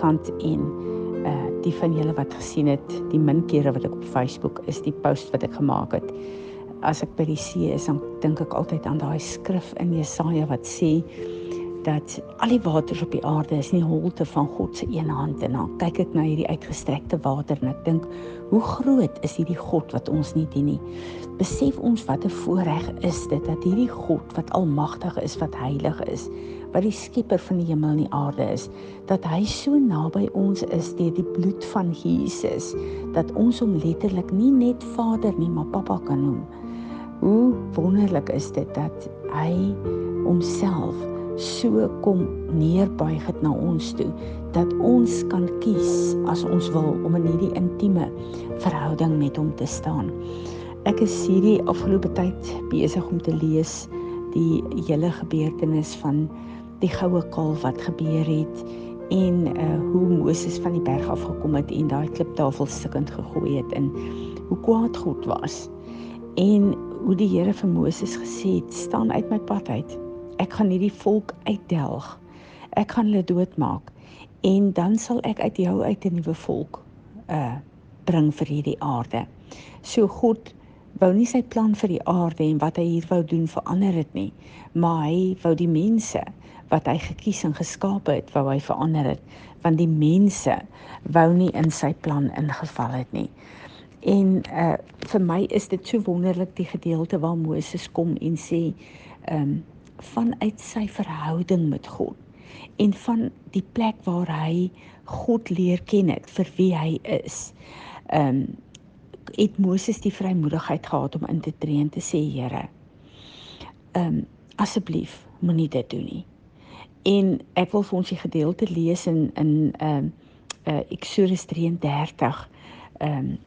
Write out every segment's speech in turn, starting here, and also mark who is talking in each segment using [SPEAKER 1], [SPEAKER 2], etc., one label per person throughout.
[SPEAKER 1] buitekant en uh die van julle wat gesien het, die min kere wat ek op Facebook is die post wat ek gemaak het. As ek by die see is, dan dink ek altyd aan daai skrif in Jesaja wat sê dat al die waters op die aarde is nie holte van God se een hand en dan kyk ek na hierdie uitgestrekte water en ek dink hoe groot is hierdie God wat ons nie dien nie. Besef ons wat 'n voorreg is dit dat hierdie God wat almagtig is, wat heilig is, wat die skepper van die hemel en die aarde is, dat hy so naby ons is deur die bloed van Jesus dat ons hom letterlik nie net Vader nie, maar Pappa kan noem. Hoe wonderlik is dit dat hy homself so kom neerbuig het na ons toe dat ons kan kies as ons wil om in hierdie intieme verhouding met hom te staan. Ek is hierdie afgelope tyd besig om te lees die hele gebeurtenis van die goue kalf wat gebeur het en uh hoe Moses van die berg af gekom het en daai kliptafel stukkend gegooi het en hoe kwaad God was. En hoe die Here vir Moses gesê het: "Staan uit my pad uit." ek gaan hierdie volk uitdelg. Ek gaan hulle doodmaak en dan sal ek uit jou uit 'n nuwe volk uh bring vir hierdie aarde. So God wou nie sy plan vir die aarde en wat hy hier wou doen verander dit nie, maar hy wou die mense wat hy gekies en geskaap het, wou hy verander dit, want die mense wou nie in sy plan ingeval het nie. En uh vir my is dit so wonderlik die gedeelte waar Moses kom en sê ehm um, vanuit sy verhouding met God en van die plek waar hy God leer ken het vir wie hy is. Ehm um, het Moses die vrymoedigheid gehad om in te tree en te sê Here, ehm um, asseblief moenie dit doen nie. En ek wil vir ons die gedeelte lees in in ehm um, uh, Eksodus 33 ehm um,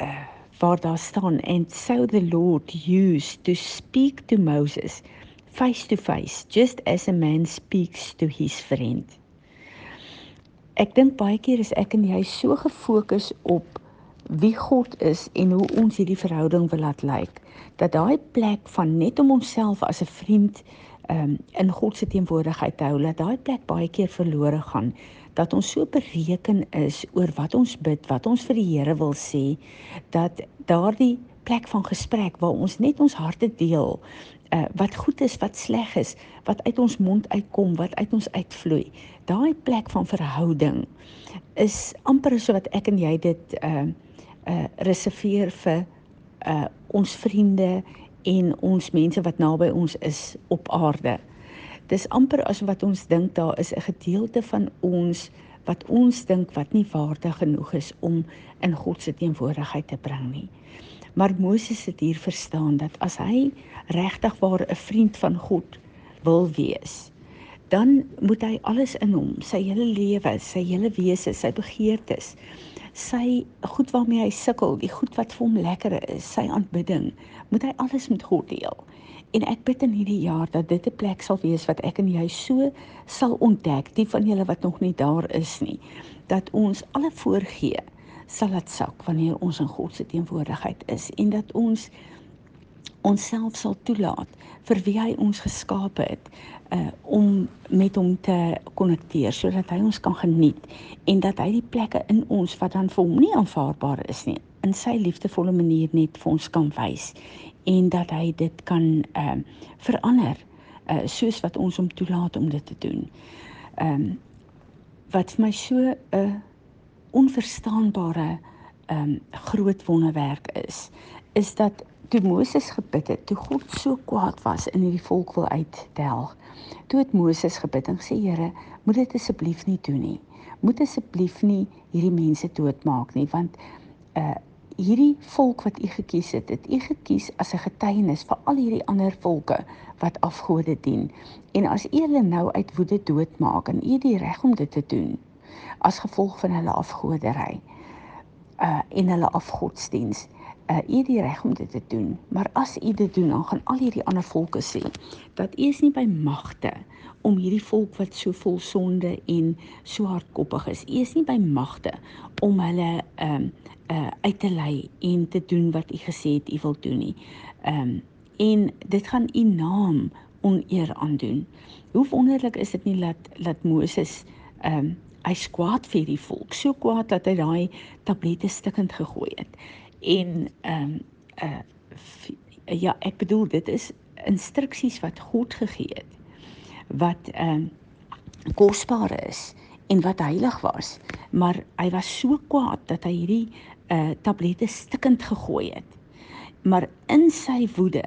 [SPEAKER 1] uh, waar daar staan and so the Lord used to speak to Moses face to face just as a man speaks to his friend. Ek dink baie keer is ek en jy so gefokus op wie God is en hoe ons hierdie verhouding wil laat lyk dat daai plek van net om onsself as 'n vriend um, in God se teenwoordigheid te hou, dat daai plek baie keer verlore gaan dat ons so bereken is oor wat ons bid, wat ons vir die Here wil sê, dat daardie plek van gesprek waar ons net ons harte deel uh, wat goed is, wat sleg is, wat uit ons mond uitkom, wat uit ons uitvloei. Daai plek van verhouding is amper so wat ek en jy dit uh uh reserveer vir uh ons vriende en ons mense wat naby ons is op aarde. Dis amper as wat ons dink daar is 'n gedeelte van ons wat ons dink wat nie waardig genoeg is om in God se teenwoordigheid te bring nie. Maar Moses het hier verstaan dat as hy regtig waar 'n vriend van God wil wees, dan moet hy alles in hom, sy hele lewe, sy hele wese, sy begeertes, sy goed waarmee hy sukkel, die goed wat vir hom lekker is, sy aanbidding, moet hy alles met God deel. En ek bid in hierdie jaar dat dit 'n plek sal wees wat ek en jy so sal ontdek, die van julle wat nog nie daar is nie, dat ons alle voorgee sal dit sak wanneer ons in God se teenwoordigheid is en dat ons onsself sal toelaat vir wie hy ons geskaap het uh om met hom te konnekteer sodat hy ons kan geniet en dat hy die plekke in ons wat dan vir hom nie aanvaarbaar is nie in sy liefdevolle manier net vir ons kan wys en dat hy dit kan uh verander uh soos wat ons hom toelaat om dit te doen. Ehm um, wat vir my so 'n uh, onverstaanbare ehm um, groot wonderwerk is, is dat toe Moses gebid het, toe God so kwaad was en hierdie volk wil uitdelg. Toe het Moses gebid en gesê Here, moet dit asseblief nie doen nie. Moet asseblief nie hierdie mense doodmaak nie, want uh hierdie volk wat u gekies het, het u gekies as 'n getuienis vir al hierdie ander volke wat afgode dien. En as u hulle nou uit woede doodmaak en u het die reg om dit te doen, as gevolg van hulle afgodery uh en hulle afgodsdiens. Uh u het die reg om dit te doen, maar as u dit doen, dan gaan al hierdie ander volke sê dat u is nie by magte om hierdie volk wat so vol sonde en so hardkoppig is. U is nie by magte om hulle ehm um, uh uit te lei en te doen wat u gesê het u wil doen nie. Ehm um, en dit gaan u naam oneer aandoen. Hoe wonderlik is dit nie dat dat Moses ehm um, hy skwaad vir die volk, so kwaad dat hy daai tablette stikkend gegooi het. En ehm um, uh ja, ek bedoel dit is instruksies wat God gegee het wat ehm uh, kosbaar is en wat heilig was, maar hy was so kwaad dat hy hierdie uh tablette stikkend gegooi het. Maar in sy woede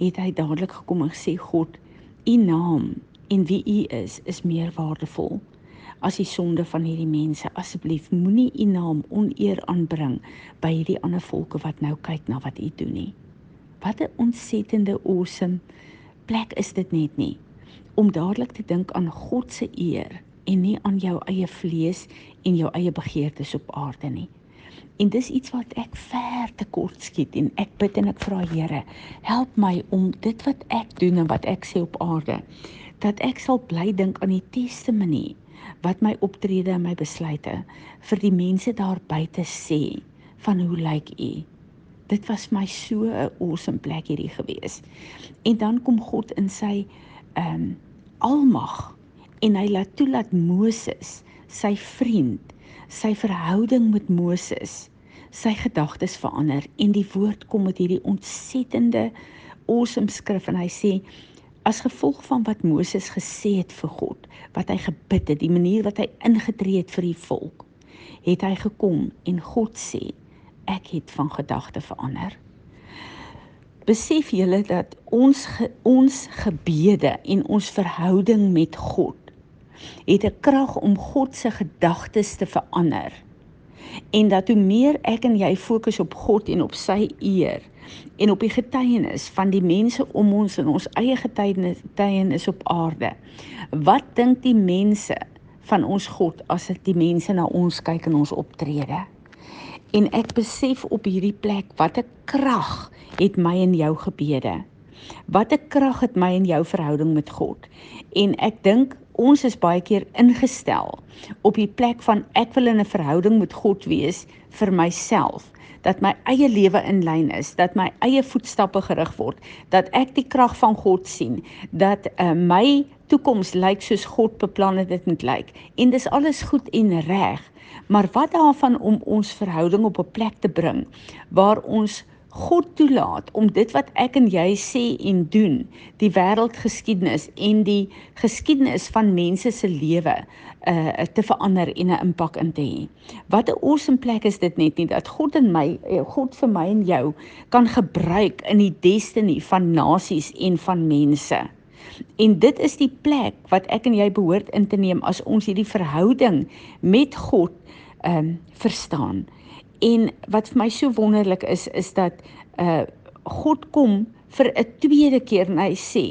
[SPEAKER 1] het hy dadelik gekom en gesê God, u naam en wie u is is meer waardevol as die sonde van hierdie mense. Asseblief moenie u naam oneer aanbring by hierdie ander volke wat nou kyk na wat u doen nie. Wat 'n ontsettende awesome plek is dit net nie om dadelik te dink aan God se eer en nie aan jou eie vlees en jou eie begeertes op aarde nie. En dis iets wat ek ver te kort skiet en ek bid en ek vra Here, help my om dit wat ek doen en wat ek sê op aarde, dat ek sal bly dink aan die testimonie wat my optrede en my besluite vir die mense daar buite sê van hoe lyk u? Dit was my so 'n awesome plek hierdie gewees. En dan kom God in sy ehm um, almag en hy laat toelaat Moses, sy vriend, sy verhouding met Moses, sy gedagtes verander en die woord kom met hierdie ontsettende awesome skrif en hy sê as gevolg van wat Moses gesê het vir God, wat hy gebid het, die manier wat hy ingetree het vir die volk, het hy gekom en God sê ek het van gedagte verander besef julle dat ons ge, ons gebede en ons verhouding met God het 'n krag om God se gedagtes te verander. En dat hoe meer ek en jy fokus op God en op sy eer en op die getuienis van die mense om ons en ons eie getuienis op aarde. Wat dink die mense van ons God as dit die mense na ons kyk in ons optrede? En ek besef op hierdie plek wat 'n krag het my en jou gebede. Wat 'n krag het my en jou verhouding met God. En ek dink ons is baie keer ingestel op die plek van ek wil in 'n verhouding met God wees vir myself dat my eie lewe in lyn is, dat my eie voetstappe gerig word, dat ek die krag van God sien, dat uh, my toekoms lyk soos God beplan het dit moet lyk. En dis alles goed en reg. Maar wat daarvan om ons verhouding op 'n plek te bring waar ons God toelaat om dit wat ek en jy sê en doen, die wêreldgeskiedenis en die geskiedenis van mense se lewe uh te verander en 'n impak in te hê. Wat 'n awesome plek is dit net nie dat God in my eh, God vir my en jou kan gebruik in die destiny van nasies en van mense. En dit is die plek wat ek en jy behoort in te neem as ons hierdie verhouding met God ehm um, verstaan. En wat vir my so wonderlik is is dat uh God kom vir 'n tweede keer en hy sê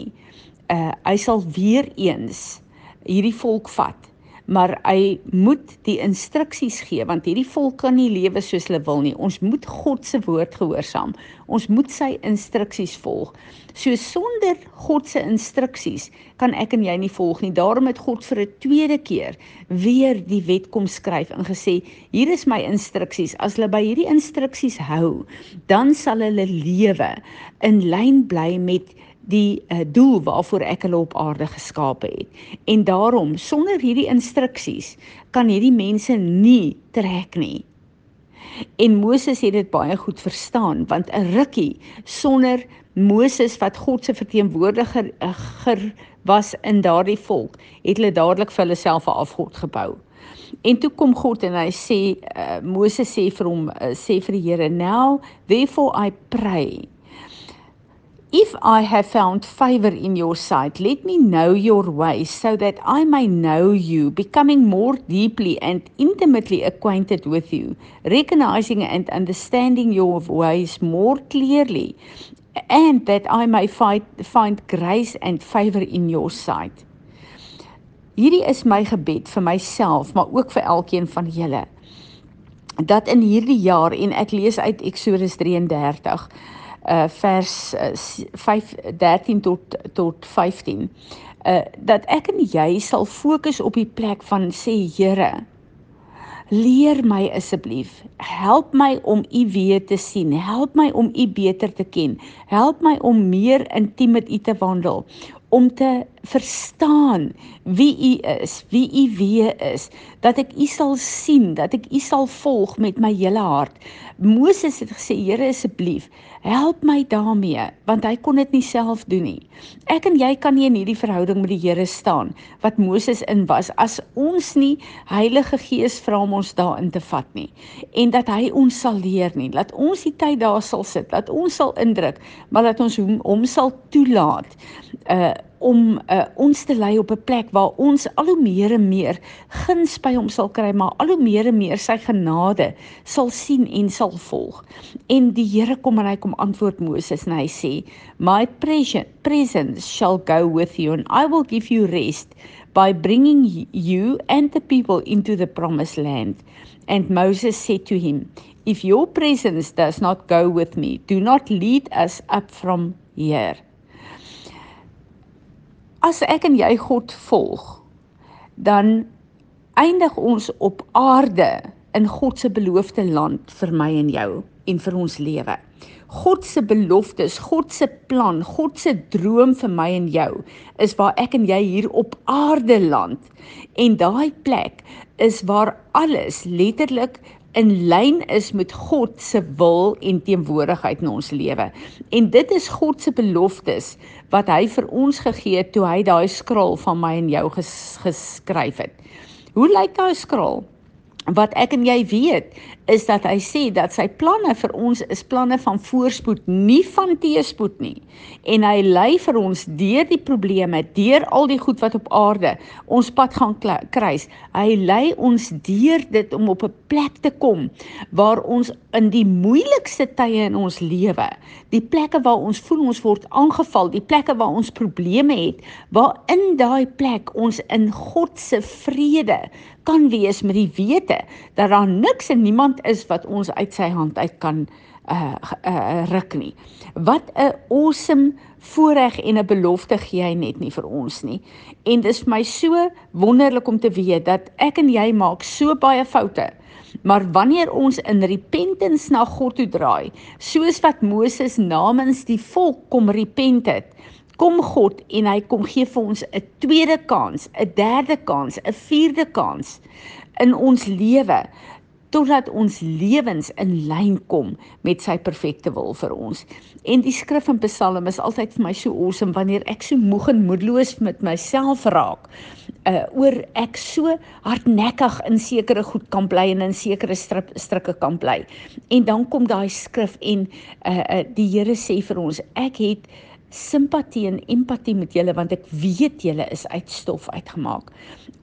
[SPEAKER 1] uh hy sal weer eens hierdie volk vat maar hy moet die instruksies gee want hierdie volk kan nie lewe soos hulle wil nie. Ons moet God se woord gehoorsaam. Ons moet sy instruksies volg. So sonder God se instruksies kan ek en jy nie volg nie. Daarom het God vir 'n tweede keer weer die wet kom skryf en gesê: "Hier is my instruksies. As hulle by hierdie instruksies hou, dan sal hulle lewe in lyn bly met die uh, doel waarvoor ek hulle op aarde geskape het. En daarom sonder hierdie instruksies kan hierdie mense nie trek nie. En Moses het dit baie goed verstaan want 'n rukkie sonder Moses wat God se verteenwoordiger uh, was in daardie volk, het hulle dadelik vir hulle self 'n afgod gebou. En toe kom God en hy sê uh, Moses sê vir hom uh, sê vir die Here now therefore I pray If I have found favor in your sight, let me know your ways so that I may know you, becoming more deeply and intimately acquainted with you, recognizing and understanding your ways more clearly, and that I may find, find grace and favor in your sight. Hierdie is my gebed vir myself, maar ook vir elkeen van julle. Dat in hierdie jaar en ek lees uit Eksodus 33 uh vers uh, 5 13 tot tot 15 uh dat ek en jy sal fokus op die plek van sê Here leer my asseblief. Help my om u weer te sien. Help my om u beter te ken. Help my om meer intiem met u te wandel. Om te verstaan wie u is, wie u wie is, dat ek u sal sien, dat ek u sal volg met my hele hart. Moses het gesê, Here asseblief, help my daarmee, want hy kon dit nie self doen nie. Ek en jy kan nie in hierdie verhouding met die Here staan wat Moses in was as ons nie Heilige Gees vra om ons daarin te vat nie en dat hy ons sal leer nie. Laat ons die tyd daar sal sit, laat ons sal indruk, maar laat ons hom, hom sal toelaat. Uh om uh, ons te lei op 'n plek waar ons al hoe meer en meer guns by hom sal kry, maar al hoe meer en meer sy genade sal sien en sal volg. En die Here kom en hy kom antwoord Moses en hy sê, "My presence shall go with you and I will give you rest by bringing you and the people into the promised land." And Moses said to him, "If your presence does not go with me, do not lead us up from here." As ek en jy God volg, dan eindig ons op aarde in God se beloofde land vir my en jou en vir ons lewe. God se beloftes, God se plan, God se droom vir my en jou is waar ek en jy hier op aarde land. En daai plek is waar alles letterlik in lyn is met God se wil en teenwoordigheid in ons lewe. En dit is God se beloftes wat hy vir ons gegee het toe hy daai skrol van my en jou ges geskryf het. Hoe lyk daai skrol? Wat ek en jy weet is dat hy sê dat sy planne vir ons is planne van voorspoed, nie van teëspoed nie. En hy lei vir ons deur die probleme, deur al die goed wat op aarde ons pad gaan kruis. Hy lei ons deur dit om op 'n plek te kom waar ons in die moeilikste tye in ons lewe, die plekke waar ons voel ons word aangeval, die plekke waar ons probleme het, waar in daai plek ons in God se vrede kan wees met die wete dat daar niks en niemand is wat ons uit sy hand uit kan uh, uh ruk nie. Wat 'n awesome voorreg en 'n belofte gee hy net nie vir ons nie. En dit is vir my so wonderlik om te weet dat ek en jy maak so baie foute. Maar wanneer ons in repentance na God toe draai, soos wat Moses namens die volk kom repent het, kom God en hy kom gee vir ons 'n tweede kans, 'n derde kans, 'n vierde kans in ons lewe totdat ons lewens in lyn kom met sy perfekte wil vir ons. En die skrif in Psalm is altyd vir my so awesome wanneer ek so moeg en moedeloos met myself raak. Uh oor ek so hardnekkig in sekere goed kan bly en in sekere strikke kan bly. En dan kom daai skrif en uh, uh die Here sê vir ons, ek het simpatie en empatie met julle want ek weet julle is uit stof uitgemaak.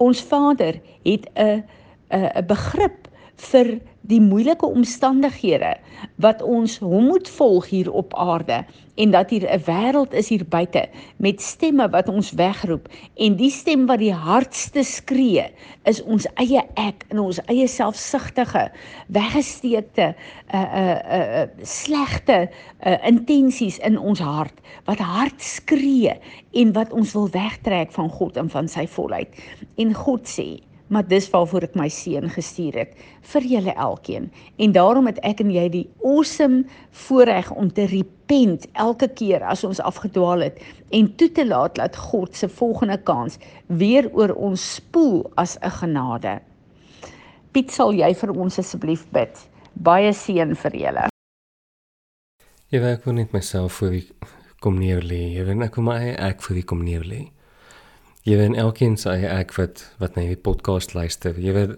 [SPEAKER 1] Ons Vader het 'n 'n begrip vir die moeilike omstandighede wat ons hom moet volg hier op aarde en dat hier 'n wêreld is hier buite met stemme wat ons wegroep en die stem wat die hardste skree is ons eie ek in ons eie selfsugtige weggesteekte uh, uh, uh, slegte uh, intensies in ons hart wat hard skree en wat ons wil wegtrek van God en van sy volheid. En God sê maar dis waarvoor ek my seun gestuur het vir julle elkeen. En daarom het ek en jy die awesome voorreg om te repent elke keer as ons afgedwaal het en toe te laat dat God se volgende kans weer oor ons spoel as 'n genade. Piet, sal jy vir ons asseblief bid? Baie seën vir julle.
[SPEAKER 2] Jy werk vir net myself vir kom neer lê. Jy weet ek kom my ek vir kom neer lê jy weet elkeen se eie ek wat wat na hierdie podcast luister. Jy weet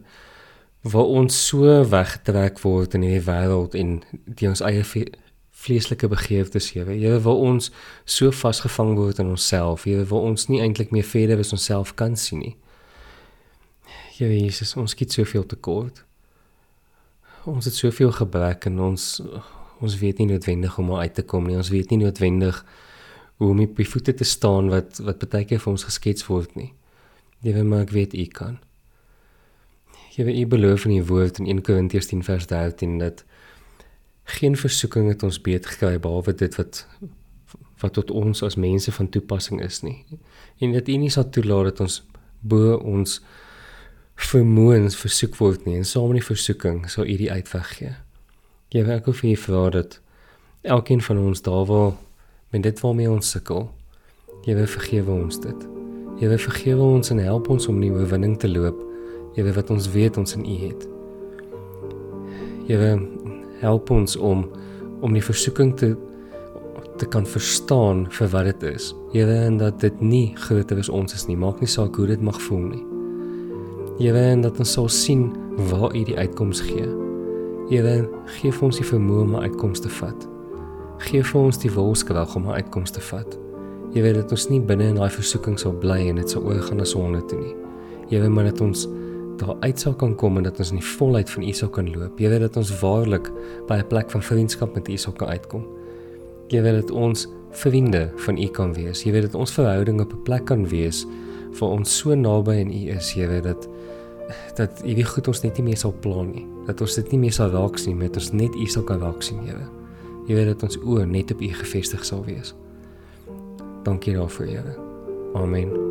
[SPEAKER 2] waar ons so wegtrek word in hierdie wêreld en die ons eie vleeslike begeertes weet jy weet waar ons so vasgevang word in onsself jy weet waar ons nie eintlik meer verder as onsself kan sien nie. Jy weet Jesus ons skiet soveel tekort. Ons het soveel gebrek en ons ons weet nie noodwendig hoe om uit te kom nie. Ons weet nie noodwendig hoe om op die voete te staan wat wat baie keer vir ons geskets word nie. Jy weet maar ek weet u kan. Jy weet u beloof in die woord in 1 Korintiërs 10 vers 13 dat geen versoeking het ons beet gekry behalwe dit wat wat tot ons as mense van toepassing is nie. En dat U nie sal toelaat dat ons bo ons vermoëns versoek word nie en saam in die versoeking sal U die uitweg gee. Wil ek of U vra dat elkeen van ons daar waar met dit waarmee ons sukkel, wil vergewe ons dit. Wil vergewe ons en help ons om nie oorwinning te loop. Wil wat ons weet ons in U het. Wil help ons om om die versoeking te te kan verstaan vir wat dit is. Here en dat dit nie groter as ons is nie. Maak nie saak hoe dit mag voel nie. Here en dat ons sal sien waar U die uitkoms gee. Here, gee vir ons die vermoë om uitkomste te vat. Gee vir ons die wilskrag om uitkomste te vat. Jy weet dat ons nie binne in daai versoeking sal bly en dit sal oorgaan na sonde toe nie. Jy weet maar dat ons daar uit sal kan kom en dat ons in die volheid van U sal kan loop. Jy weet dat ons waarlik by 'n plek van vriendskap met U sal kan uitkom. Jy weet dat ons vriende van U kan wees. Jy weet dat ons verhouding op 'n plek kan wees waar ons so naby aan U is. Jy weet dat dat U wie goed ons net nie meer sal plan nie. Dat ons dit nie meer sal raak sien met ons net U sal kan raak sien, Here. Jy weet dat ons oë net op U gefestig sal wees. Dankie daarvoor, Here. Amen.